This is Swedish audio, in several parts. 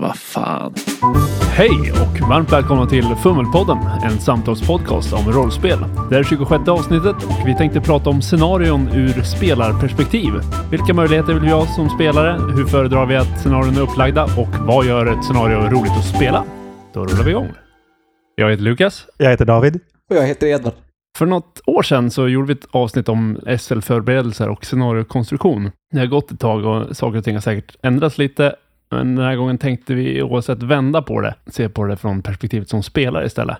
Vad fan. Hej och varmt välkomna till Fummelpodden, en samtalspodcast om rollspel. Det är 26 avsnittet och vi tänkte prata om scenarion ur spelarperspektiv. Vilka möjligheter vill vi ha som spelare? Hur föredrar vi att scenarion är upplagda? Och vad gör ett scenario roligt att spela? Då rullar vi igång. Jag heter Lukas. Jag heter David. Och jag heter Edvard. För något år sedan så gjorde vi ett avsnitt om SL-förberedelser och scenariokonstruktion. Det har gått ett tag och saker och ting har säkert ändrats lite. Men den här gången tänkte vi oavsett vända på det, se på det från perspektivet som spelare istället.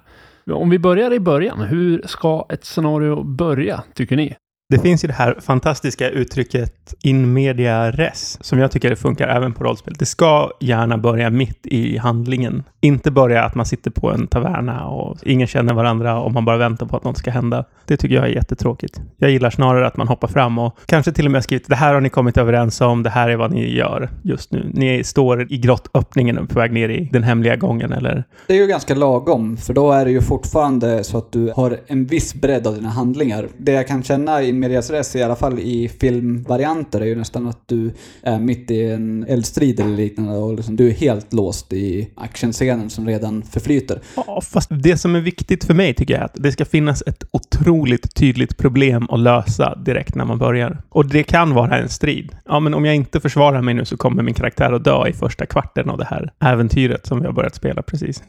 Om vi börjar i början, hur ska ett scenario börja, tycker ni? Det finns ju det här fantastiska uttrycket in media res, som jag tycker funkar även på rollspel. Det ska gärna börja mitt i handlingen. Inte börja att man sitter på en taverna och ingen känner varandra och man bara väntar på att något ska hända. Det tycker jag är jättetråkigt. Jag gillar snarare att man hoppar fram och kanske till och med skrivit det här har ni kommit överens om, det här är vad ni gör just nu. Ni står i grottöppningen och på väg ner i den hemliga gången eller? Det är ju ganska lagom, för då är det ju fortfarande så att du har en viss bredd av dina handlingar. Det jag kan känna i medias res, i alla fall i filmvarianter, är ju nästan att du är mitt i en eldstrid eller liknande och liksom, du är helt låst i actionscenen som redan förflyter. Ja, fast det som är viktigt för mig tycker jag är att det ska finnas ett otroligt tydligt problem att lösa direkt när man börjar. Och det kan vara en strid. Ja, men om jag inte försvarar mig nu så kommer min karaktär att dö i första kvarten av det här äventyret som vi har börjat spela precis.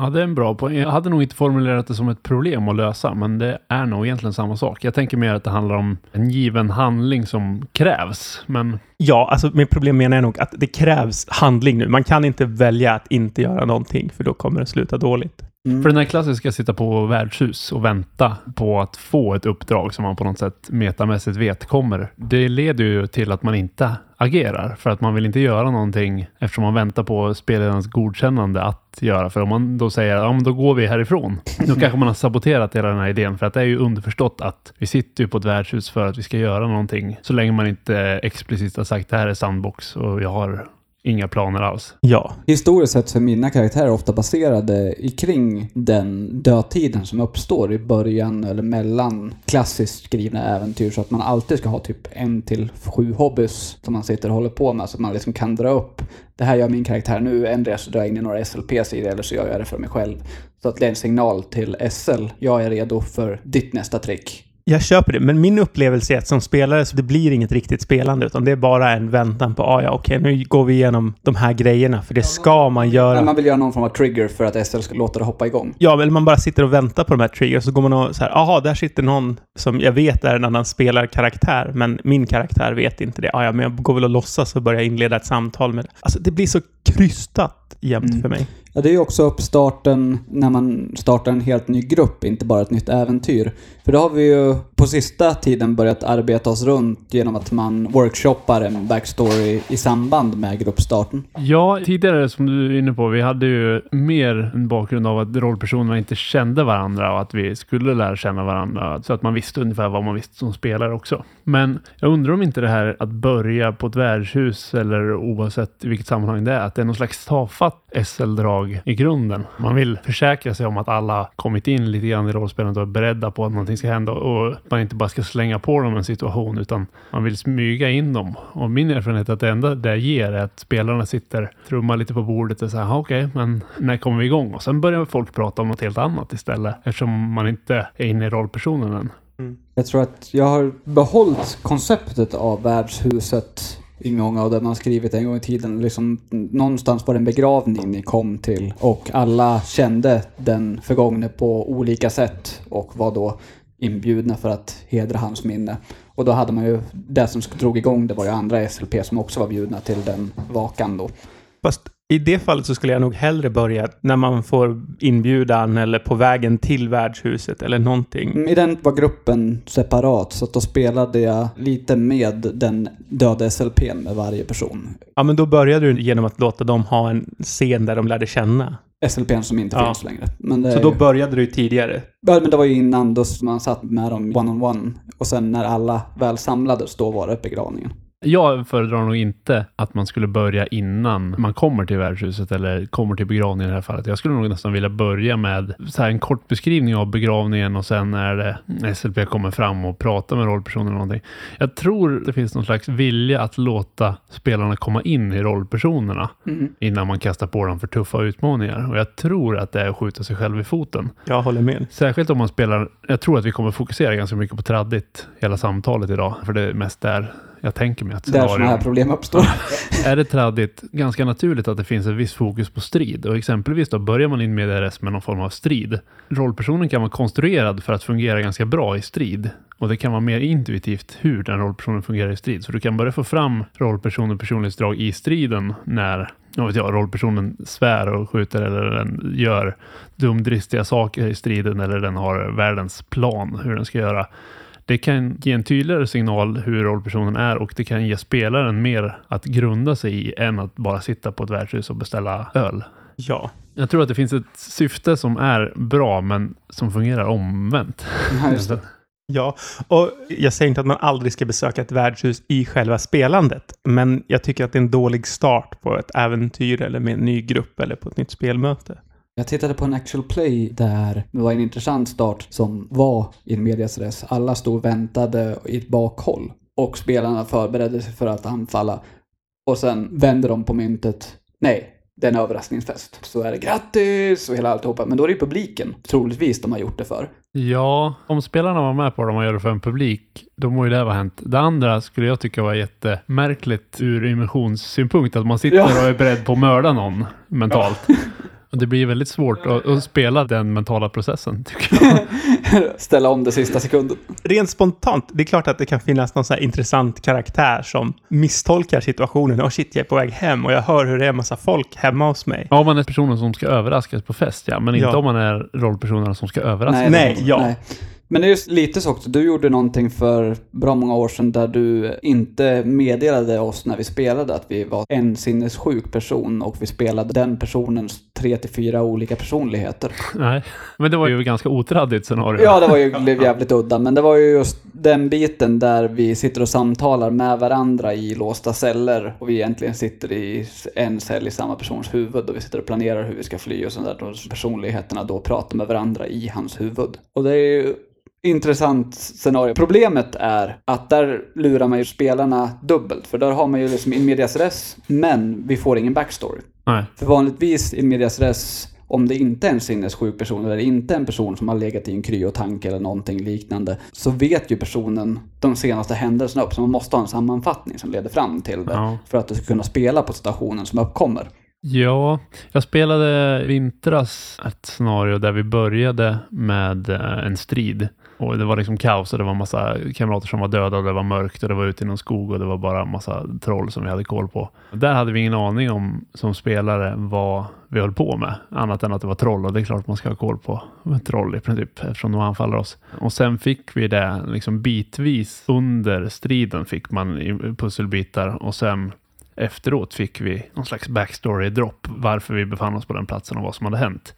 Ja, det är en bra poäng. Jag hade nog inte formulerat det som ett problem att lösa, men det är nog egentligen samma sak. Jag tänker mer att det handlar om en given handling som krävs, men... Ja, alltså med problem menar jag nog att det krävs handling nu. Man kan inte välja att inte göra någonting, för då kommer det sluta dåligt. Mm. För den här klassiska sitta på värdshus och vänta på att få ett uppdrag som man på något sätt metamässigt vet kommer. Det leder ju till att man inte agerar för att man vill inte göra någonting eftersom man väntar på spelarens godkännande att göra. För om man då säger ja, men då går vi härifrån, då kanske man har saboterat hela den här idén för att det är ju underförstått att vi sitter ju på ett värdshus för att vi ska göra någonting så länge man inte explicit har sagt det här är sandbox och jag har inga planer alls. Ja. Historiskt sett så är mina karaktärer ofta baserade i kring den dödtiden som uppstår i början eller mellan klassiskt skrivna äventyr så att man alltid ska ha typ en till sju hobbys som man sitter och håller på med så att man liksom kan dra upp det här gör min karaktär nu, ändrar så drar jag in i några SLPs i det eller så gör jag det för mig själv. Så att det är en signal till SL, jag är redo för ditt nästa trick. Jag köper det, men min upplevelse är att som spelare så det blir inget riktigt spelande, utan det är bara en väntan på, ah, ja okej, nu går vi igenom de här grejerna, för det ska man göra. Men man vill göra någon form av trigger för att SL ska låta det hoppa igång. Ja, eller man bara sitter och väntar på de här triggers, så går man och så här, aha, där sitter någon som jag vet är en annan spelarkaraktär, men min karaktär vet inte det. Ah, ja, men jag går väl och låtsas och börjar inleda ett samtal med det. Alltså, det blir så krystat jämt mm. för mig. Ja, det är ju också uppstarten när man startar en helt ny grupp, inte bara ett nytt äventyr. För då har vi ju på sista tiden börjat arbeta oss runt genom att man workshoppar en backstory i samband med gruppstarten. Ja, tidigare som du är inne på, vi hade ju mer en bakgrund av att rollpersonerna inte kände varandra och att vi skulle lära känna varandra så att man visste ungefär vad man visste som spelare också. Men jag undrar om inte det här att börja på ett värdshus eller oavsett i vilket sammanhang det är, att det är någon slags tafatt SL-drag i grunden. Man vill försäkra sig om att alla kommit in lite grann i rollspelandet och är beredda på att någonting ska hända och man inte bara ska slänga på dem en situation utan man vill smyga in dem. Och min erfarenhet är att det enda det ger är att spelarna sitter, trummar lite på bordet och säger okej, okay, men när kommer vi igång? Och sen börjar folk prata om något helt annat istället eftersom man inte är inne i rollpersonen än. Mm. Jag tror att jag har behållit konceptet av värdshuset Många av dem har skrivit en gång i tiden. Liksom, någonstans var det en begravning ni kom till och alla kände den förgångne på olika sätt och var då inbjudna för att hedra hans minne. Och då hade man ju, det som drog igång det var ju andra SLP som också var bjudna till den vakan då. Fast i det fallet så skulle jag nog hellre börja när man får inbjudan eller på vägen till värdshuset eller någonting. I den var gruppen separat så då spelade jag lite med den döda SLPn med varje person. Ja, men då började du genom att låta dem ha en scen där de lärde känna. SLPn som inte ja. finns längre. så då började du tidigare? Ja, men det var ju innan då man satt med dem one-on-one. -on -one. Och sen när alla väl samlades, då var det begravningen. Jag föredrar nog inte att man skulle börja innan man kommer till värdshuset eller kommer till begravningen i det här fallet. Jag skulle nog nästan vilja börja med så en kort beskrivning av begravningen och sen när det SLP kommer fram och pratar med rollpersonen eller någonting. Jag tror det finns någon slags vilja att låta spelarna komma in i rollpersonerna Mm. innan man kastar på dem för tuffa utmaningar. Och jag tror att det är att skjuta sig själv i foten. Jag håller med. Särskilt om man spelar, jag tror att vi kommer fokusera ganska mycket på traddigt hela samtalet idag. För det är mest där jag tänker mig att Där sådana här problem uppstår. Är det traddigt, ganska naturligt att det finns ett visst fokus på strid. Och exempelvis då börjar man in med RS med någon form av strid. Rollpersonen kan vara konstruerad för att fungera ganska bra i strid. Och det kan vara mer intuitivt hur den rollpersonen fungerar i strid. Så du kan börja få fram rollpersonen och personlighetsdrag i striden när jag vet jag, rollpersonen svär och skjuter eller den gör dumdristiga saker i striden eller den har världens plan hur den ska göra. Det kan ge en tydligare signal hur rollpersonen är och det kan ge spelaren mer att grunda sig i än att bara sitta på ett värdshus och beställa öl. Ja. Jag tror att det finns ett syfte som är bra men som fungerar omvänt. Ja. Ja, och jag säger inte att man aldrig ska besöka ett värdshus i själva spelandet, men jag tycker att det är en dålig start på ett äventyr eller med en ny grupp eller på ett nytt spelmöte. Jag tittade på en actual play där det var en intressant start som var i en medias res. Alla stod och väntade i ett bakhåll och spelarna förberedde sig för att anfalla. Och sen vände de på myntet. Nej, det är en överraskningsfest. Så är det grattis och hela alltihopa. Men då är det ju publiken, troligtvis, de har gjort det för. Ja, om spelarna var med på det och gör det för en publik, då må ju det här vara hänt. Det andra skulle jag tycka var jättemärkligt ur immersionssynpunkt, att man sitter Ja. och är beredd på att mörda någon mentalt. Och det blir väldigt svårt att, att spela den mentala processen, tycker jag. Ställa om det sista sekunden. Rent spontant, det är klart att det kan finnas någon så här intressant karaktär som misstolkar situationen. Åh shit, jag är på väg hem och jag hör hur det är en massa folk hemma hos mig. Ja, om man är personen som ska överraskas på fest, ja. Men inte Ja. om man är rollpersonerna som ska överraskas. Nej, det- ja. Men det är lite så också, du gjorde någonting för bra många år sedan där du inte meddelade oss när vi spelade att vi var en sinnessjuk person och vi spelade den personens tre till fyra olika personligheter. Nej. Men det var ju ganska otraddigt scenario. Ja, det var ju blev jävligt udda, men det var ju just den biten där vi sitter och samtalar med varandra i låsta celler och vi egentligen sitter i en cell i samma persons huvud och vi sitter och planerar hur vi ska fly och sånt där. Och personligheterna då pratar med varandra i hans huvud. Och det är ju intressant scenario. Problemet är att där lurar man ju spelarna dubbelt, för där har man ju liksom in medias res, men vi får ingen backstory. Nej. För vanligtvis in medias res, om det inte är en sinnessjuk person eller inte en person som har legat i en kryotank eller någonting liknande, så vet ju personen de senaste händelserna upp, så man måste ha en sammanfattning som leder fram till det. Ja. För att du ska kunna spela på situationen som uppkommer. Ja, jag spelade vintras ett scenario där vi började med eh, en strid. Och det var liksom kaos och det var massa kamrater som var döda och det var mörkt och det var ute i någon skog och det var bara massa troll som vi hade koll på. Där hade vi ingen aning om som spelare vad vi höll på med. Annat än att det var troll och det är klart man ska ha koll på troll i princip eftersom de anfaller oss. Och sen fick vi det liksom bitvis under striden fick man i pusselbitar och sen efteråt fick vi någon slags backstory-dropp varför vi befann oss på den platsen och vad som hade hänt.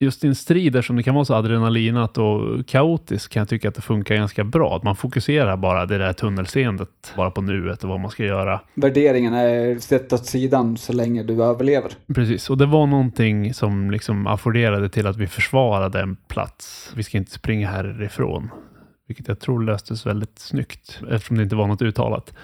Just i en strid, eftersom det kan vara så adrenalinat och kaotiskt, kan jag tycka att det funkar ganska bra. Att man fokuserar bara det där tunnelseendet, bara på nuet och vad man ska göra. Värderingen är sett åt sidan så länge du överlever. Precis, och det var någonting som liksom afforderade till att vi försvarade en plats. Vi ska inte springa härifrån. Vilket jag tror löstes väldigt snyggt, eftersom det inte var något uttalat.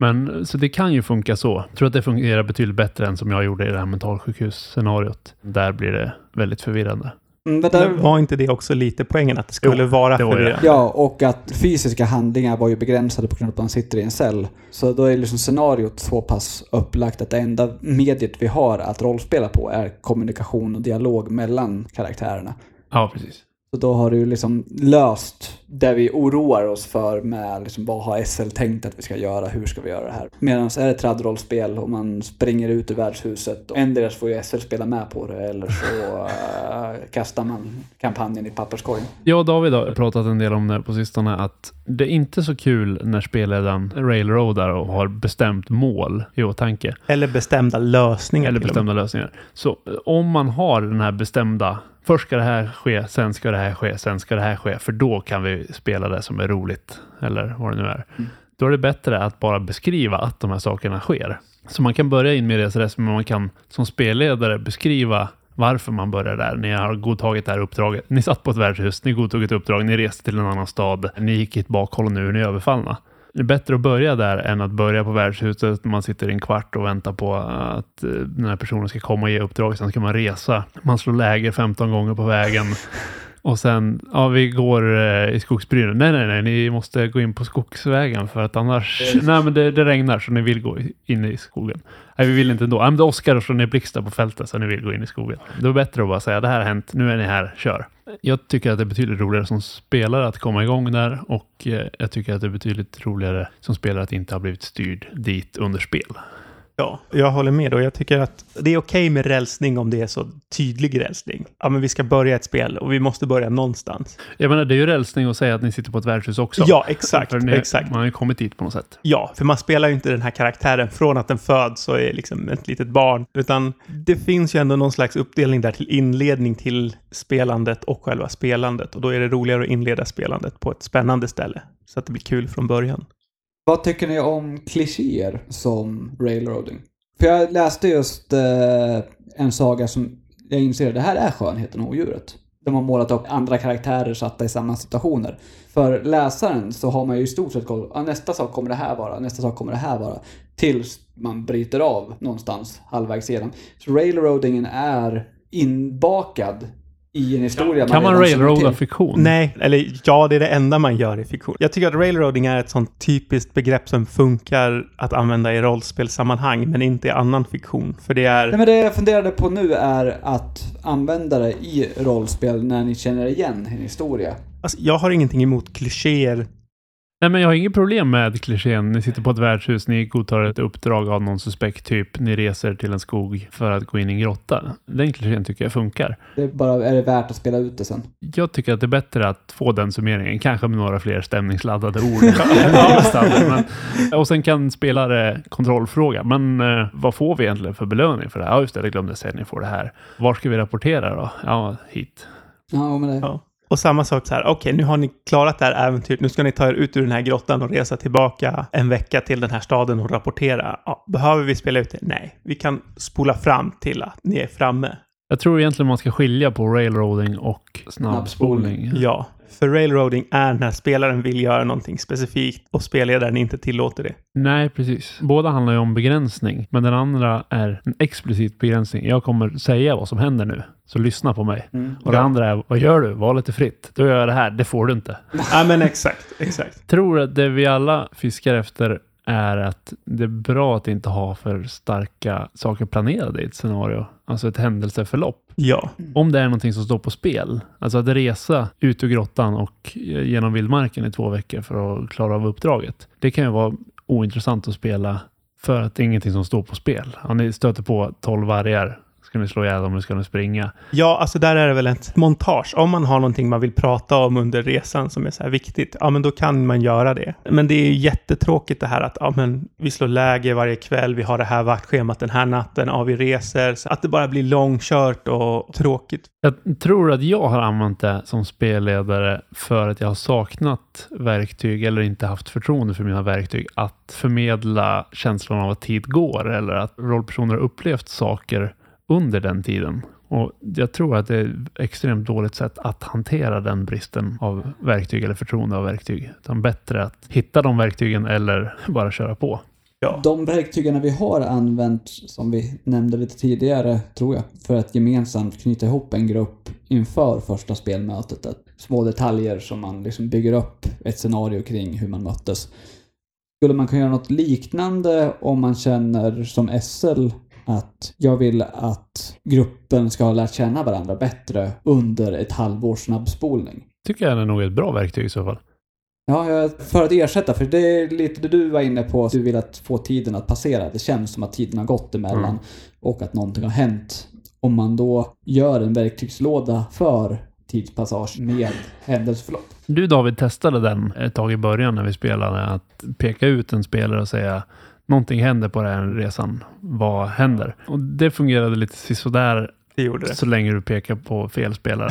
Men så det kan ju funka så. Jag tror att det fungerar betydligt bättre än som jag gjorde i det här mentalsjukhus-scenariot. Där blir det väldigt förvirrande. Mm, men där, Men var inte det också lite poängen? Att det skulle Jo, vara det förvirrande? Ja, och att fysiska handlingar var ju begränsade på grund av att man sitter i en cell. Så då är liksom scenariot så pass upplagt att det enda mediet vi har att rollspela på är kommunikation och dialog mellan karaktärerna. Ja, precis. Så då har du liksom löst det vi oroar oss för med liksom vad har SL tänkt att vi ska göra, hur ska vi göra det här? Medan är det traddrollspel och man springer ut ur värdshuset, och endera får ju SL spela med på det eller så äh, kastar man kampanjen i papperskorgen. Jag och David har pratat en del om det på sistone, att det är inte så kul när spelledaren railroadar och har bestämt mål i åtanke. Eller bestämda lösningar. Eller bestämda lösningar. Så eh, om man har den här bestämda, först ska det här ske, sen ska det här ske, sen ska det här ske, för då kan vi spela det som är roligt, eller vad det nu är. Mm. Då är det bättre att bara beskriva att de här sakerna sker. Så man kan börja in med resrest, men man kan som spelledare beskriva varför man börjar där. Ni har godtagit det här uppdraget. Ni satt på ett värdshus, ni godtog ett uppdrag, ni reste till en annan stad, ni gick i ett bakhåll och nu är ni överfallna. Det är bättre att börja där än att börja på värdshuset. Man sitter i en kvart och väntar på att eh, den här personen ska komma och ge uppdrag. Sen ska man resa. Man slår läger 15 gånger på vägen. Och sen, ja vi går eh, i skogsbrynen. Nej, nej, nej, ni måste gå in på skogsvägen för att annars... Nej, men det, det regnar så ni vill gå in i skogen. Nej, vi vill inte ändå. Nej, men det åskar och slår ner blixtar på fältet så ni vill gå in i skogen. Det är bättre att bara säga det här har hänt, nu är ni här, kör. Jag tycker att det är betydligt roligare som spelare att komma igång där och eh, jag tycker att det är betydligt roligare som spelare att inte ha blivit styrd dit under spel. Ja, jag håller med och jag tycker att det är okej med rälsning om det är så tydlig rälsning. Ja, men vi ska börja ett spel och vi måste börja någonstans. Jag menar, det är ju rälsning att säga att ni sitter på ett värdshus också. Ja, exakt. Ni, exakt. Man har ju kommit dit på något sätt. Ja, för man spelar ju inte den här karaktären från att den föds och är liksom ett litet barn, utan det finns ju ändå någon slags uppdelning där till inledning till spelandet och själva spelandet. Och då är det roligare att inleda spelandet på ett spännande ställe, så att det blir kul från början. Vad tycker ni om klichéer som railroading? För jag läste just eh, en saga som jag inser, det här är skönheten och odjuret. De har målat upp andra karaktärer satta i samma situationer. För läsaren så har man ju i stort sett koll, ja, nästa sak kommer det här vara, nästa sak kommer det här vara. Tills man bryter av någonstans halvvägs igenom. Så railroadingen är inbakad i en historia Kan man känner railroada fiktion? Nej, eller ja, det är det enda man gör i fiktion. Jag tycker att railroading är ett sånt typiskt begrepp som funkar att använda i rollspelssammanhang, men inte i annan fiktion. För det är... Nej, men det jag funderade på nu är att använda det i rollspel när ni känner igen en historia. Alltså, jag har ingenting emot klichéer. Nej, men jag har inget problem med klichén. Ni sitter på ett värdshus, ni godtar ett uppdrag av någon suspekt typ. Ni reser till en skog för att gå in i en grotta. Den klichén tycker jag funkar. Det är bara, är det värt att spela ut det sen? Jag tycker att det är bättre att få den summeringen, kanske med några fler stämningsladdade ord. men, och sen kan spelare kontrollfråga, men eh, vad får vi egentligen för belöning för det här? Ja, just det, det glömde jag säga, ni får det här. Var ska vi rapportera då? Ja, hit. Ja, men det... Ja. Och samma sak så här, okej, nu har ni klarat det här äventyret, nu ska ni ta er ut ur den här grottan och resa tillbaka en vecka till den här staden och rapportera. Ja, behöver vi spela ut det? Nej, vi kan spola fram till att ni är framme. Jag tror egentligen man ska skilja på railroading och snabbspolning. Ja, för railroading är när spelaren vill göra någonting specifikt och spelledaren inte tillåter det. Nej, precis. Båda handlar ju om begränsning, men den andra är en explicit begränsning. Jag kommer säga vad som händer nu, så lyssna på mig. Mm. Och det andra är, vad gör du? Valet är fritt. Då gör jag det här. Det får du inte. Ja, men exakt, exakt. tror att det vi alla fiskar efter är att det är bra att inte ha för starka saker planerade i ett scenario. Alltså ett händelseförlopp. Ja, Om det är någonting som står på spel. Alltså att resa ut ur grottan och genom vildmarken i två veckor för att klara av uppdraget. Det kan ju vara ointressant att spela för att det är ingenting som står på spel. Om ni stöter på 12 vargar, ska ni slå ihjäl dem eller ska ni springa? Ja, alltså där är det väl ett montage. Om man har någonting man vill prata om under resan som är så här viktigt, ja men då kan man göra det. Men det är ju jättetråkigt det här att, ja men vi slår läger varje kväll, vi har det här vaktschemat den här natten, ja vi reser. Så att det bara blir långkört och tråkigt. Jag tror att jag har använt det som spelledare för att jag har saknat verktyg eller inte haft förtroende för mina verktyg att förmedla känslan av att tid går eller att rollpersoner upplevt saker under den tiden. Och jag tror att det är ett extremt dåligt sätt att hantera den bristen av verktyg eller förtroende av verktyg. Utan bättre att hitta de verktygen eller bara köra på. Ja, De verktygen vi har använt, som vi nämnde lite tidigare, tror jag, för att gemensamt knyta ihop en grupp inför första spelmötet. Att små detaljer som man liksom bygger upp ett scenario kring hur man möttes. Skulle man kunna göra något liknande om man känner som SL att jag vill att gruppen ska ha lärt känna varandra bättre under ett halvårs snabbspolning? Tycker jag är nog ett bra verktyg i så fall. Ja, för att ersätta, för det är lite det du var inne på, du vill att få tiden att passera. Det känns som att tiden har gått emellan Mm. och att någonting har hänt. Om man då gör en verktygslåda för tidspassage med händelseförlopp. Du David testade den ett tag i början när vi spelade. Att peka ut en spelare och säga någonting händer på den här resan. Vad händer? Och det fungerade lite sisådär det gjorde det. så länge du pekar på fel spelare.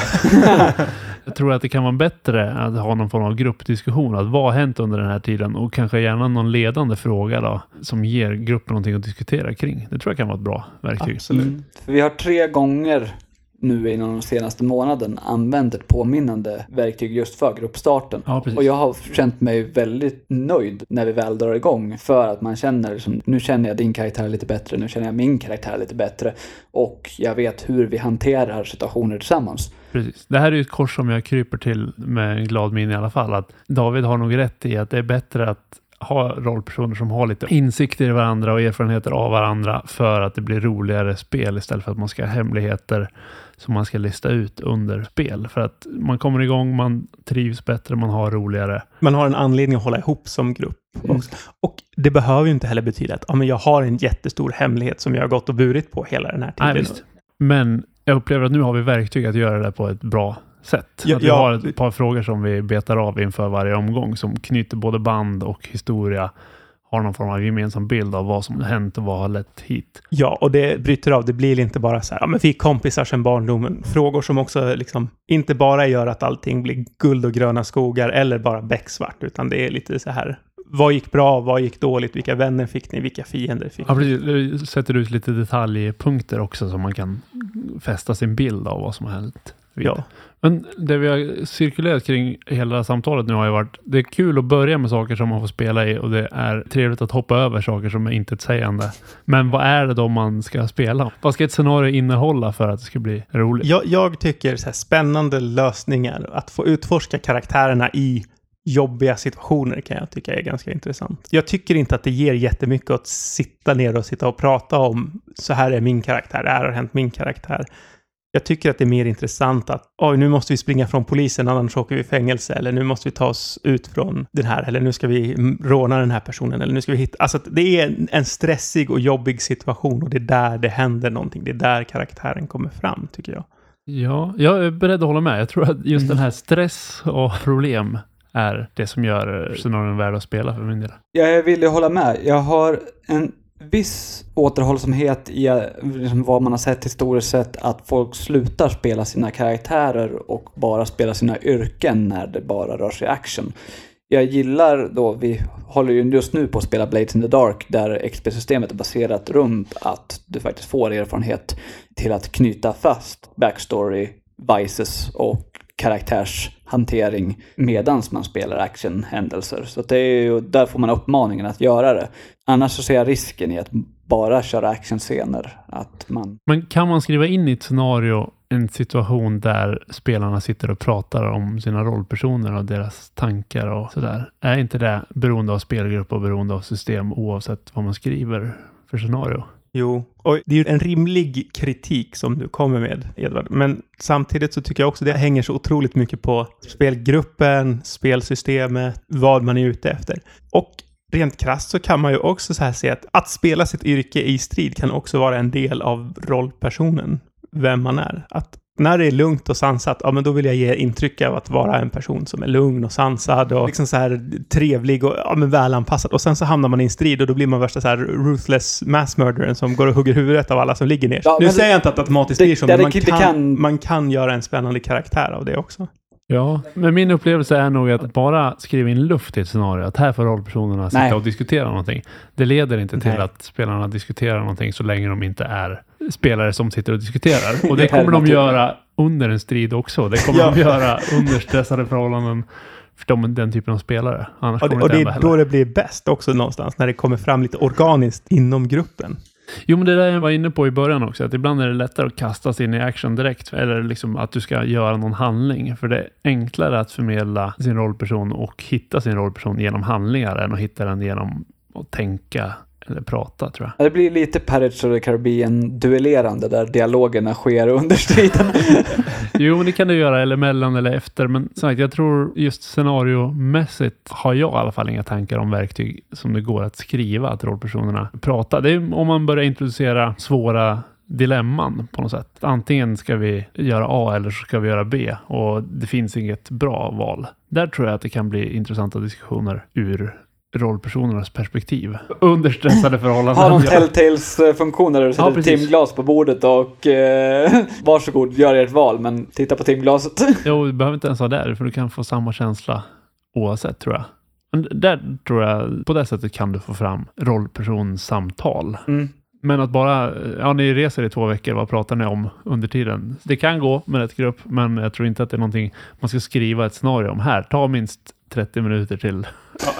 Jag tror att det kan vara bättre att ha någon form av gruppdiskussion. Att vad har hänt under den här tiden? Och kanske gärna någon ledande fråga då, som ger gruppen någonting att diskutera kring. Det tror jag kan vara ett bra verktyg. Absolut. Mm. För vi har tre gånger nu inom den senaste månaden använt ett påminnande verktyg just för gruppstarten. Ja. Och jag har känt mig väldigt nöjd när vi väl drar igång för att man känner liksom, nu känner jag din karaktär lite bättre, nu känner jag min karaktär lite bättre och jag vet hur vi hanterar situationer tillsammans. Precis. Det här är ju ett kors som jag kryper till med en glad min i alla fall. Att David har nog rätt i att det är bättre att ha rollpersoner som har lite insikter i varandra och erfarenheter av varandra för att det blir roligare spel istället för att man ska ha hemligheter som man ska lista ut under spel. För att man kommer igång, man trivs bättre, man har roligare. Man har en anledning att hålla ihop som grupp. Mm. Och det behöver ju inte heller betyda att ja, men jag har en jättestor hemlighet som jag har gått och burit på hela den här tiden. Nej, visst. Men jag upplever att nu har vi verktyg att göra det på ett bra sätt. Ja, att vi ja. har ett par frågor som vi betar av inför varje omgång som knyter både band och historia. Har någon form av gemensam bild av vad som har hänt och vad har lett hit. Ja, och det bryter av. Det blir inte bara så här, ja men vi är kompisar sedan barndomen. Frågor som också liksom inte bara gör att allting blir guld och gröna skogar eller bara becksvart, utan det är lite så här, vad gick bra, vad gick dåligt, vilka vänner fick ni, vilka fiender fick Ja, ni? precis. Det sätter ut lite detaljpunkter också så man kan fästa sin bild av vad som har hänt. Ja. Men det vi har cirkulerat kring hela samtalet nu har ju varit, det är kul att börja med saker som man får spela i och det är trevligt att hoppa över saker som är intetsägande. Men vad är det då man ska spela? Vad ska ett scenario innehålla för att det ska bli roligt? Jag, jag tycker så här spännande lösningar, att få utforska karaktärerna i jobbiga situationer kan jag tycka är ganska intressant. Jag tycker inte att det ger jättemycket att sitta ner och sitta och prata om så här är min karaktär, det här har hänt min karaktär. Jag tycker att det är mer intressant att oj, nu måste vi springa från polisen annars åker vi i fängelse eller nu måste vi ta oss ut från den här eller nu ska vi mm, råna den här personen eller nu ska vi hitta... Alltså det är en, stressig och jobbig situation och det är där det händer någonting. Det är där karaktären kommer fram tycker jag. Ja, jag är beredd att hålla med. Jag tror att just den här stress och problem är det som gör scenarion värda att spela för min del. Jag vill ju hålla med. Jag har en viss återhållsamhet i eh, liksom vad man har sett historiskt sett att folk slutar spela sina karaktärer och bara spela sina yrken när det bara rör sig action. Jag gillar då, vi håller ju just nu på att spela Blades in the Dark där XP-systemet är baserat runt att du faktiskt får erfarenhet till att knyta fast backstory, vices och karaktärshantering medans man spelar actionhändelser. Så det är ju, där får man uppmaningen att göra det. Annars så ser jag risken i att bara köra actionscener. Att man... Men kan man skriva in i ett scenario en situation där spelarna sitter och pratar om sina rollpersoner och deras tankar och sådär? Är inte det beroende av spelgrupp och beroende av system oavsett vad man skriver för scenario? Jo, och det är ju en rimlig kritik som du kommer med, Edvard. Men samtidigt så tycker jag också det hänger så otroligt mycket på spelgruppen, spelsystemet, vad man är ute efter. Och rent krasst så kan man ju också så här se att att spela sitt yrke i strid kan också vara en del av rollpersonen, vem man är. Att när det är lugnt och sansat, ja men då vill jag ge intryck av att vara en person som är lugn och sansad och liksom så här trevlig och ja, men välanpassad. Och sen så hamnar man i en strid och då blir man värsta så här ruthless mass murderern som går och hugger huvudet av alla som ligger ner. Ja, nu säger jag inte att det automatiskt det- blir så, men man kan- man kan göra en spännande karaktär av det också. Ja, men min upplevelse är nog att bara skriva in luft i ett scenario, att här får rollpersonerna sitta Nej. och diskutera någonting. Det leder inte till Nej. att spelarna diskuterar någonting så länge de inte är spelare som sitter och diskuterar. Och det Det kommer de göra under en strid också. Det kommer Ja. de göra under stressade förhållanden för de, den typen av spelare. Annars Och det, kommer och det det är då det blir bäst också någonstans, när det kommer fram lite organiskt inom gruppen. Jo, men det där jag var inne på i början också, att ibland är det lättare att kasta sig in i action direkt, eller liksom att du ska göra någon handling. För det är enklare att förmedla sin rollperson och hitta sin rollperson genom handlingar än att hitta den genom att tänka eller prata, tror jag. Ja, Det blir lite Pirates of the Caribbean-duellerande där dialogerna sker under striden. Jo, men det kan du göra eller mellan eller efter. Men som sagt, jag tror just scenariomässigt har jag i alla fall inga tankar om verktyg som det går att skriva, att rollpersonerna pratar. Det är om man börjar introducera svåra dilemman på något sätt. Antingen ska vi göra A eller så ska vi göra B och det finns inget bra val. Där tror jag att det kan bli intressanta diskussioner ur rollpersonernas perspektiv. Under stressade förhållanden. Har någon Ja. Telltales-funktion där du Ja, sätter precis. timglas på bordet och eh, varsågod, gör ert val, men titta på timglaset. Jo, du behöver inte ens vara där, för du kan få samma känsla oavsett, tror jag. Men där tror jag, på det sättet kan du få fram rollpersonssamtal. Mm. Men att bara, ja ni reser i två veckor, vad pratar ni om under tiden? Det kan gå med rätt grupp, men jag tror inte att det är någonting man ska skriva ett scenario om. Här, ta minst 30 minuter till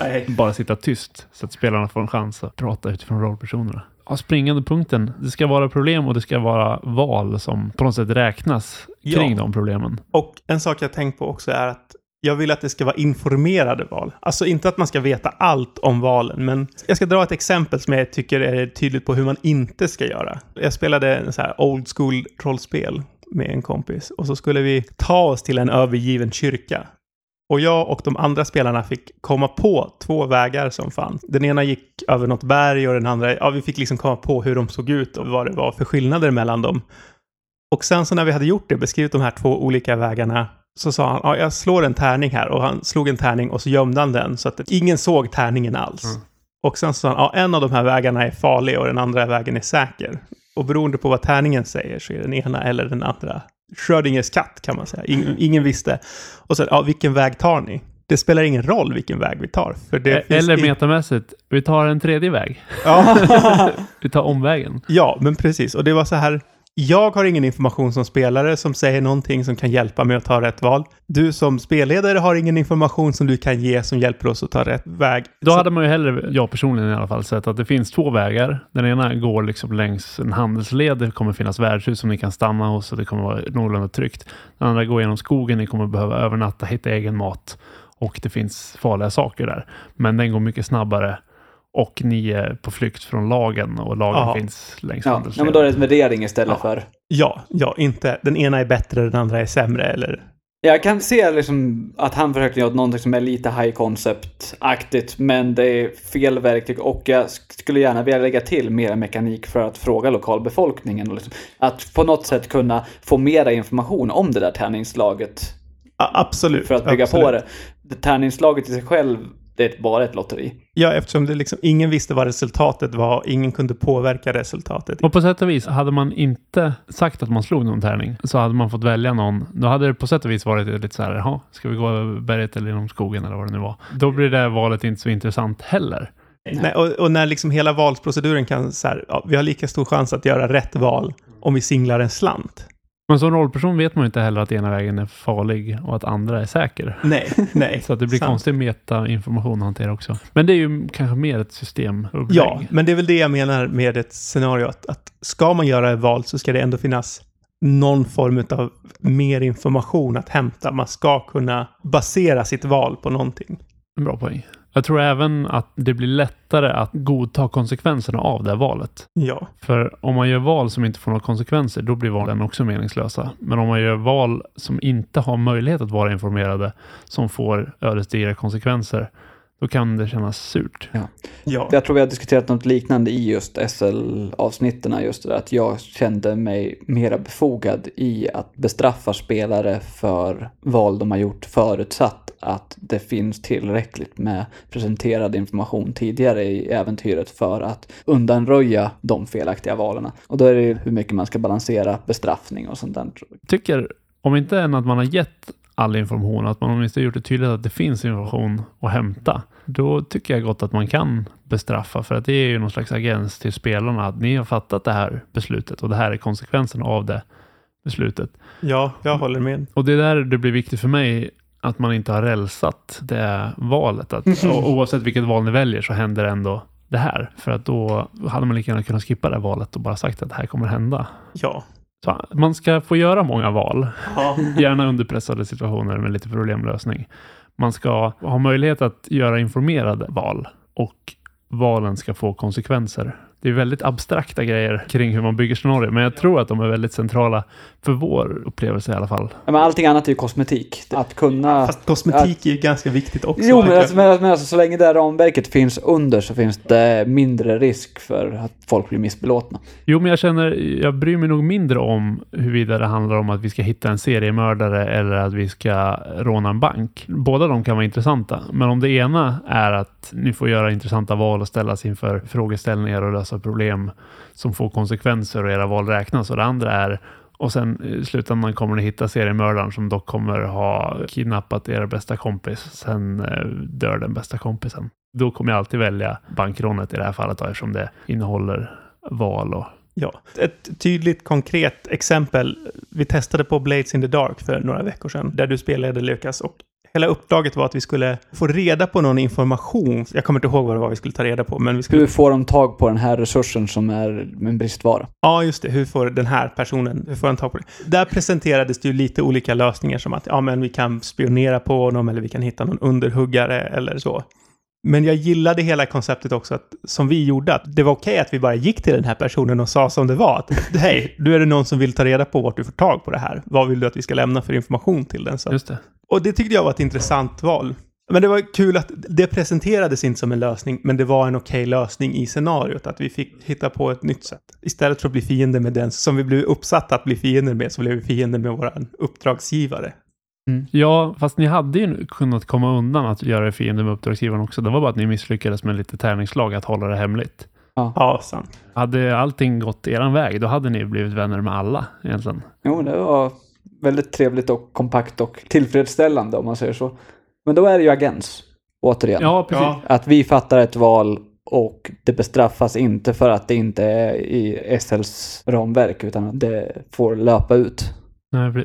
nej. bara sitta tyst så att spelarna får en chans att prata utifrån rollpersonerna. Ja, springande punkten, det ska vara problem och det ska vara val som på något sätt räknas kring Ja. de problemen. Och en sak jag tänkt på också är att jag vill att det ska vara informerade val. Alltså inte att man ska veta allt om valen, men jag ska dra ett exempel som jag tycker är tydligt på hur man inte ska göra. Jag spelade en så här old school rollspel med en kompis och så skulle vi ta oss till en övergiven kyrka. Och jag och de andra spelarna fick komma på två vägar som fanns. Den ena gick över något berg och den andra, ja vi fick liksom komma på hur de såg ut och vad det var för skillnader mellan dem. Och sen så när vi hade gjort det, beskrivit de här två olika vägarna, så sa han, ja, jag slår en tärning här. Och han slog en tärning och så gömde han den så att ingen såg tärningen alls. Mm. Och sen så sa han, ja, en av de här vägarna är farlig och den andra vägen är säker. Och beroende på vad tärningen säger så är den ena eller den andra Schrödingers katt kan man säga. Ingen, ingen visste. Och så, ja, vilken väg tar ni? Det spelar ingen roll vilken väg vi tar. Finns Eller metamässigt, vi tar en tredje väg. Ja. Vi tar omvägen. Ja, men precis. Och det var så här. Jag har ingen information som spelare som säger någonting som kan hjälpa mig att ta rätt val. Du som spelledare har ingen information som du kan ge som hjälper oss att ta rätt väg. Då hade man ju hellre, jag personligen i alla fall, sett att det finns två vägar. Den ena går liksom längs en handelsled. Det kommer finnas värdshus som ni kan stanna hos och det kommer vara någorlunda tryggt. Den andra går genom skogen. Ni kommer behöva övernatta, hitta egen mat och det finns farliga saker där. Men den går mycket snabbare och ni är på flykt från lagen och lagen Ja. finns längs Ja, ja, men då är det en värdering istället Ja. för... Ja, ja, inte. Den ena är bättre, den andra är sämre eller... Jag kan se liksom att han försöker göra någonting som är lite high concept-aktigt, men det är fel verktyg och jag sk- skulle gärna vilja lägga till mera mekanik för att fråga lokalbefolkningen. Och liksom, att på något sätt kunna få mera information om det där tärningslaget Ja, absolut. för att bygga absolut. på det. det. Tärningslaget i sig själv, det är bara ett lotteri. Ja, eftersom det liksom, ingen visste vad resultatet var, ingen kunde påverka resultatet. Och på sätt och vis, hade man inte sagt att man slog någon tärning så hade man fått välja någon. Då hade det på sätt och vis varit lite så här, jaha, ska vi gå över berget eller genom skogen eller vad det nu var. Då blir det valet inte så intressant heller. Nej, och, och när liksom hela valsproceduren kan så här, ja, vi har lika stor chans att göra rätt val om vi singlar en slant. Men som rollperson vet man ju inte heller att ena vägen är farlig och att andra är säker. Nej, nej. Så att det blir Sant. konstig meta-information att hantera också. Men det är ju kanske mer ett systemupplägg. Ja, men det är väl det jag menar med ett scenario. Att, att ska man göra ett val så ska det ändå finnas någon form av mer information att hämta. Man ska kunna basera sitt val på någonting. En bra poäng. Jag tror även att det blir lättare att godta konsekvenserna av det här valet. Ja, För om man gör val som inte får några konsekvenser, då blir valen också meningslösa. Men om man gör val som inte har möjlighet att vara informerade, som får ödesdigra konsekvenser, då kan det kännas surt. ja. Jag tror vi har diskuterat något liknande i just SL-avsnitten, just det där att jag kände mig mera befogad i att bestraffa spelare för val de har gjort förutsatt att det finns tillräckligt med presenterad information tidigare i äventyret för att undanröja de felaktiga valen. Och då är det ju hur mycket man ska balansera bestraffning och sånt där. tycker, om inte än att man har gett all information, att man åtminstone gjort det tydligt att det finns information att hämta, då tycker jag gott att man kan bestraffa, för att det är ju någon slags agens till spelarna att ni har fattat det här beslutet och det här är konsekvensen av det beslutet. ja, jag håller med. Och det är där det blir viktigt för mig att man inte har rälsat det valet. Att, o- oavsett vilket val ni väljer så händer ändå det här. För att då hade man lika gärna kunnat skippa det valet och bara sagt att det här kommer hända. Ja. Så man ska få göra många val, ja. gärna under pressade situationer med lite problemlösning. Man ska ha möjlighet att göra informerade val och valen ska få konsekvenser. Det är väldigt abstrakta grejer kring hur man bygger scenarier, men jag tror att de är väldigt centrala för vår upplevelse i alla fall. Ja, men allting annat är ju kosmetik. Att kunna... Fast kosmetik är ju ganska viktigt också. Jo, men, alltså, men, men alltså, så länge det här ramverket finns under så finns det mindre risk för att folk blir missbelåtna. Jo, men jag känner, jag bryr mig nog mindre om huruvida det handlar om att vi ska hitta en seriemördare eller att vi ska råna en bank. Båda de kan vara intressanta, men om det ena är att ni får göra intressanta val och ställas inför frågeställningar och lösa problem som får konsekvenser och era val räknas och det andra är och sen eh, i slutändan kommer ni hitta seriemördaren som dock kommer ha kidnappat er bästa kompis. Sen eh, dör den bästa kompisen. Då kommer jag alltid välja bankrånet i det här fallet då, eftersom det innehåller val och Ja, ett tydligt konkret exempel. Vi testade på Blades in the Dark för några veckor sedan, där du spelade Lukas. Och hela uppdraget var att vi skulle få reda på någon information. Jag kommer inte ihåg vad det var vi skulle ta reda på, men vi skulle... Hur får de tag på den här resursen som är en bristvara? Ja, just det. Hur får den här personen, hur får han tag på det? Där presenterades det ju lite olika lösningar som att ja, men vi kan spionera på honom eller vi kan hitta någon underhuggare eller så. Men jag gillade hela konceptet också, att, som vi gjorde, att det var okej att vi bara gick till den här personen och sa som det var. Att, Hej, nu är det någon som vill ta reda på vart du får tag på det här. Vad vill du att vi ska lämna för information till den? Så. Och det tyckte jag var ett intressant val. Men det var kul att det presenterades inte som en lösning, men det var en okej lösning i scenariot. Att vi fick hitta på ett nytt sätt. Istället för att bli fiender med den som vi blev uppsatta att bli fiender med, så blev vi fiender med vår uppdragsgivare. Ja, fast ni hade ju kunnat komma undan att göra er fiende med uppdragsgivaren också. Det var bara att ni misslyckades med lite tärningslag att hålla det hemligt. Ja, sant. Hade allting gått eran väg, då hade ni blivit vänner med alla egentligen. Jo, det var väldigt trevligt och kompakt och tillfredsställande om man säger så. Men då är det ju agens, återigen. Ja, precis. Ja, Att vi fattar ett val och det bestraffas inte för att det inte är i SLs ramverk utan att det får löpa ut.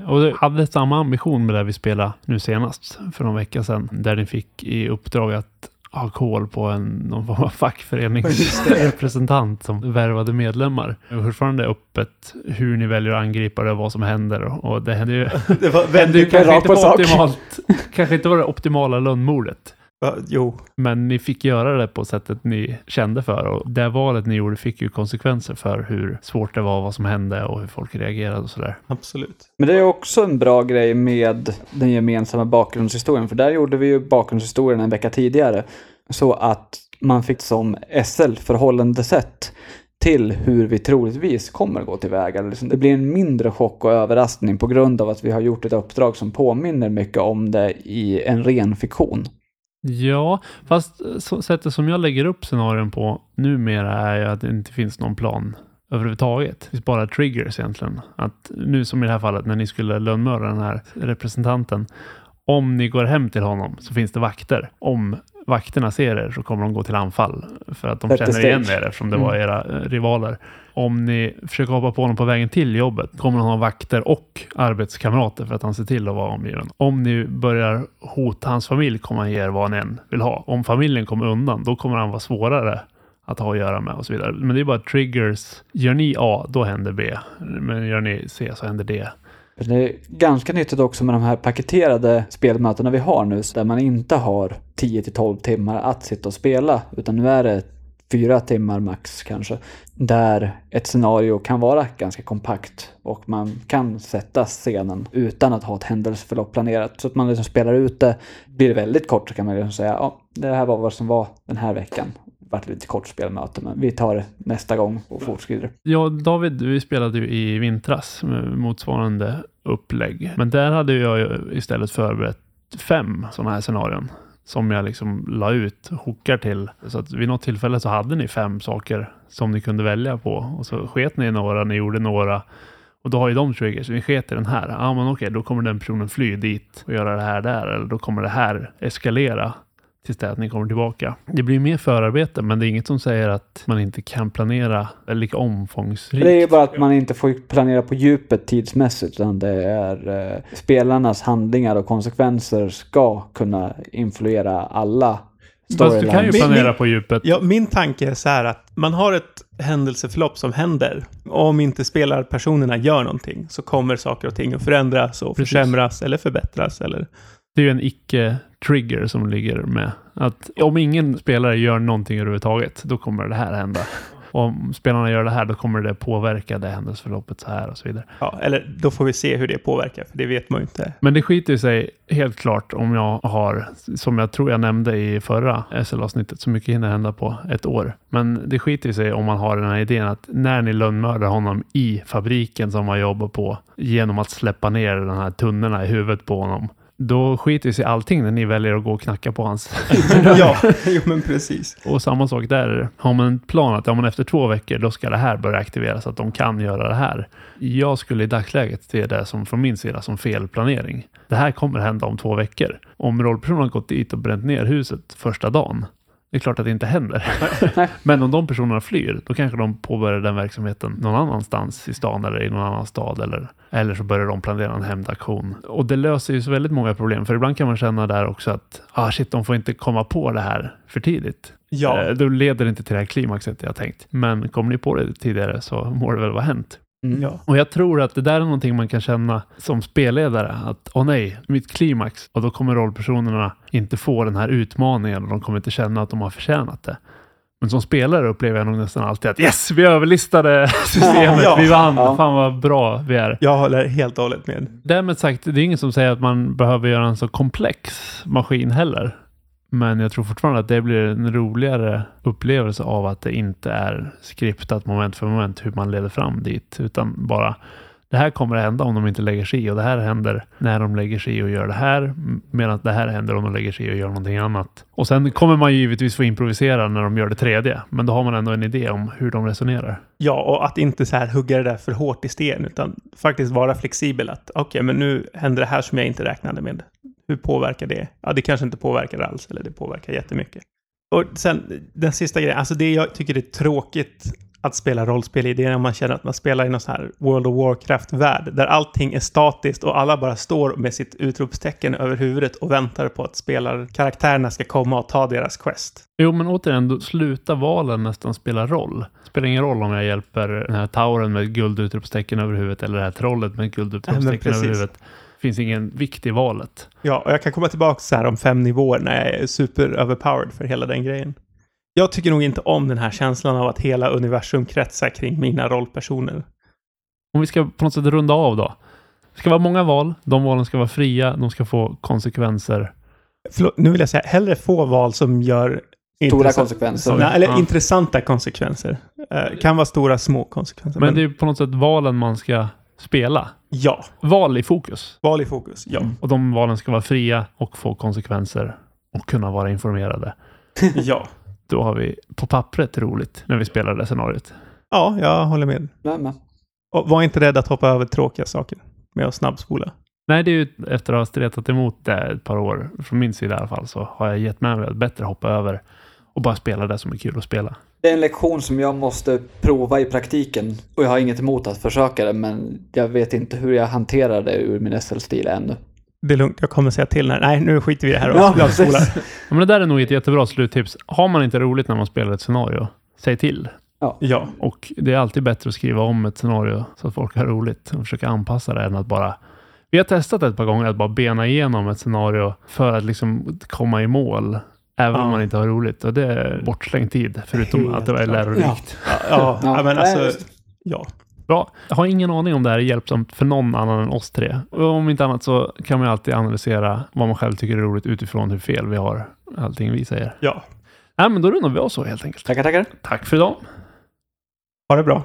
Och du hade samma ambition med det vi spelade nu senast för någon vecka sedan, där ni fick i uppdrag att ha koll på en, någon form av fackföreningsrepresentant som värvade medlemmar. Det är fortfarande öppet hur ni väljer att angripa det och vad som händer. Och det händer ju, det var väldigt... kan kanske inte på optimalt, kanske inte var det optimala lönnmordet. Ja, Jo, Men ni fick göra det på sättet ni kände för och det valet ni gjorde fick ju konsekvenser för hur svårt det var, vad som hände och hur folk reagerade och sådär. absolut. Men det är också en bra grej med den gemensamma bakgrundshistorien. För där gjorde vi ju bakgrundshistorien en vecka tidigare. Så att man fick som SL förhållandesätt till hur vi troligtvis kommer gå tillväga. Liksom, Det blir en mindre chock och överraskning på grund av att vi har gjort ett uppdrag som påminner mycket om det i en ren fiktion. Ja, fast eh, så, sättet som jag lägger upp scenarion på numera är ju att det inte finns någon plan överhuvudtaget. Det finns bara triggers egentligen. Att nu som i det här fallet när ni skulle lönnmörda den här representanten. Om ni går hem till honom så finns det vakter. Om vakterna ser er så kommer de gå till anfall. För att de the känner igen er eftersom det var era eh, rivaler. Om ni försöker hoppa på honom på vägen till jobbet kommer han ha vakter och arbetskamrater för att han ser till att vara omgiven. Om ni börjar hota hans familj kommer han ge er vad ni än vill ha. Om familjen kommer undan då kommer han vara svårare att ha att göra med och så vidare. Men det är bara triggers. Gör ni A, då händer B. Men gör ni C så händer D. Det är ganska nyttigt också med de här paketerade spelmötena vi har nu, där man inte har 10-12 timmar att sitta och spela, utan nu är det fyra timmar max kanske, där ett scenario kan vara ganska kompakt och man kan sätta scenen utan att ha ett händelseförlopp planerat. Så att man liksom spelar ut det. Blir det väldigt kort så kan man liksom säga, ja, det här var vad som var den här veckan. Det vart lite kort spelmöte, men vi tar det nästa gång och fortskrider. Ja, David, vi spelade ju i vintras med motsvarande upplägg. Men där hade jag istället förberett fem sådana här scenarion som jag liksom la ut hookar till. Så att vid något tillfälle så hade ni fem saker som ni kunde välja på och så sket ni i några, ni gjorde några och då har ju de triggers. Vi sket i den här. Ja, men okej, då kommer den personen fly dit och göra det här där eller då kommer det här eskalera tills det att ni kommer tillbaka. Det blir mer förarbete, men det är inget som säger att man inte kan planera lika omfångsrikt. Det är ju bara att man inte får planera på djupet tidsmässigt utan det är eh, spelarnas handlingar och konsekvenser ska kunna influera alla Fast du kan ju planera Min- på djupet. Ja, min tanke är så här att man har ett händelseförlopp som händer. Om inte spelarpersonerna gör någonting så kommer saker och ting att förändras och Precis. försämras eller förbättras. Eller... Det är ju en icke-trigger som ligger med. Att om ingen spelare gör någonting överhuvudtaget, då kommer det här hända. om spelarna gör det här, då kommer det påverka det händelseförloppet så här och så vidare. Ja, eller då får vi se hur det påverkar, för det vet man ju inte. Men det skiter sig helt klart om jag har, som jag tror jag nämnde i förra SL-avsnittet, så mycket hinner hända på ett år. Men det skiter sig om man har den här idén att när ni lönnmördar honom i fabriken som han jobbar på genom att släppa ner de här tunnorna i huvudet på honom. Då skiter sig allting när ni väljer att gå och knacka på hans ja, jo men precis. Och samma sak där. Har man en plan att ja, men efter två veckor då ska det här börja aktiveras, att de kan göra det här. Jag skulle i dagsläget se det som från min sida som felplanering. Det här kommer hända om två veckor. Om rollpersonen har gått dit och bränt ner huset första dagen, det är klart att det inte händer. Men om de personerna flyr, då kanske de påbörjar den verksamheten någon annanstans i stan eller i någon annan stad. Eller, eller så börjar de planera en hämndaktion. Och det löser ju så väldigt många problem. För ibland kan man känna där också att ah, shit, de får inte komma på det här för tidigt. Ja. Eh, Då leder det inte till det här klimaxet jag tänkt. Men kommer ni på det tidigare så må det väl vara hänt. Mm. Ja. Och jag tror att det där är någonting man kan känna som spelledare. Att åh nej, mitt klimax. Och då kommer rollpersonerna inte få den här utmaningen och de kommer inte känna att de har förtjänat det. Men som spelare upplever jag nog nästan alltid att yes, vi överlistade systemet, Ja, vi vann, ja. fan vad bra vi är. Jag håller helt och hållet med. Därmed sagt, det är ingen som säger att man behöver göra en så komplex maskin heller. Men jag tror fortfarande att det blir en roligare upplevelse av att det inte är skriptat moment för moment hur man leder fram dit. Utan bara det här kommer att hända om de inte lägger sig i och det här händer när de lägger sig i och gör det här. Medan det här händer om de lägger sig i och gör någonting annat. Och sen kommer man ju givetvis få improvisera när de gör det tredje. Men då har man ändå en idé om hur de resonerar. Ja, och att inte så här hugga det där för hårt i sten, utan faktiskt vara flexibel. Att okej, men nu händer det här som jag inte räknade med. Hur påverkar det? Ja, det kanske inte påverkar alls, eller det påverkar jättemycket. Och sen den sista grejen, alltså det jag tycker är tråkigt att spela rollspel i, det är när man känner att man spelar i någon sån här World of Warcraft-värld, där allting är statiskt och alla bara står med sitt utropstecken över huvudet och väntar på att spelarkaraktärerna ska komma och ta deras quest. Jo, men återigen, då slutar valen nästan spela roll. Spelar ingen roll om jag hjälper den här tauren med guldutropstecken över huvudet eller det här trollet med guldutropstecken över precis. huvudet. Finns ingen vikt i valet. Ja, och jag kan komma tillbaka så här om fem nivåer när jag är super överpowered för hela den grejen. Jag tycker nog inte om den här känslan av att hela universum kretsar kring mina rollpersoner. Om vi ska på något sätt runda av då. Det ska vara många val. De valen ska vara fria. De ska få konsekvenser. Förlåt, nu vill jag säga hellre få val som gör Stora konsekvenser. Nej, eller Ja. intressanta konsekvenser. Eh, kan vara stora, små konsekvenser. Men det är på något sätt valen man ska spela. Ja, Val i fokus. val i fokus. Ja. Mm. Och de valen ska vara fria och få konsekvenser och kunna vara informerade. ja. Då har vi på pappret roligt när vi spelar det scenariot. Ja, jag håller med. Men. Och var inte rädd att hoppa över tråkiga saker med att snabbspola. Nej, det är ju efter att ha stretat emot det ett par år, från min sida i alla fall, så har jag gett mig att bättre hoppa över och bara spela det som är kul att spela. Det är en lektion som jag måste prova i praktiken. Och jag har inget emot att försöka det, men jag vet inte hur jag hanterar det ur min SL-stil ännu. Det är lugnt, jag kommer säga till när. Nej, nu skiter vi i det här och Ja. Ja, men det där är nog ett jättebra sluttips. Har man inte roligt när man spelar ett scenario, säg till. Ja, Och det är alltid bättre att skriva om ett scenario så att folk har roligt och försöka anpassa det än att bara... Vi har testat ett par gånger att bara bena igenom ett scenario för att liksom komma i mål. Även om Ja. man inte har roligt. Och det är bortslängd tid, förutom Helt att det var lärorikt. ja, ja, Ja, men alltså, ja. Bra. Jag har ingen aning om det här är hjälpsamt för någon annan än oss tre. Och om inte annat så kan man alltid analysera vad man själv tycker är roligt utifrån hur fel vi har allting vi säger. Ja, Nej, men då rundar vi av så helt enkelt. Tackar, tackar. Tack för idag. ha det bra.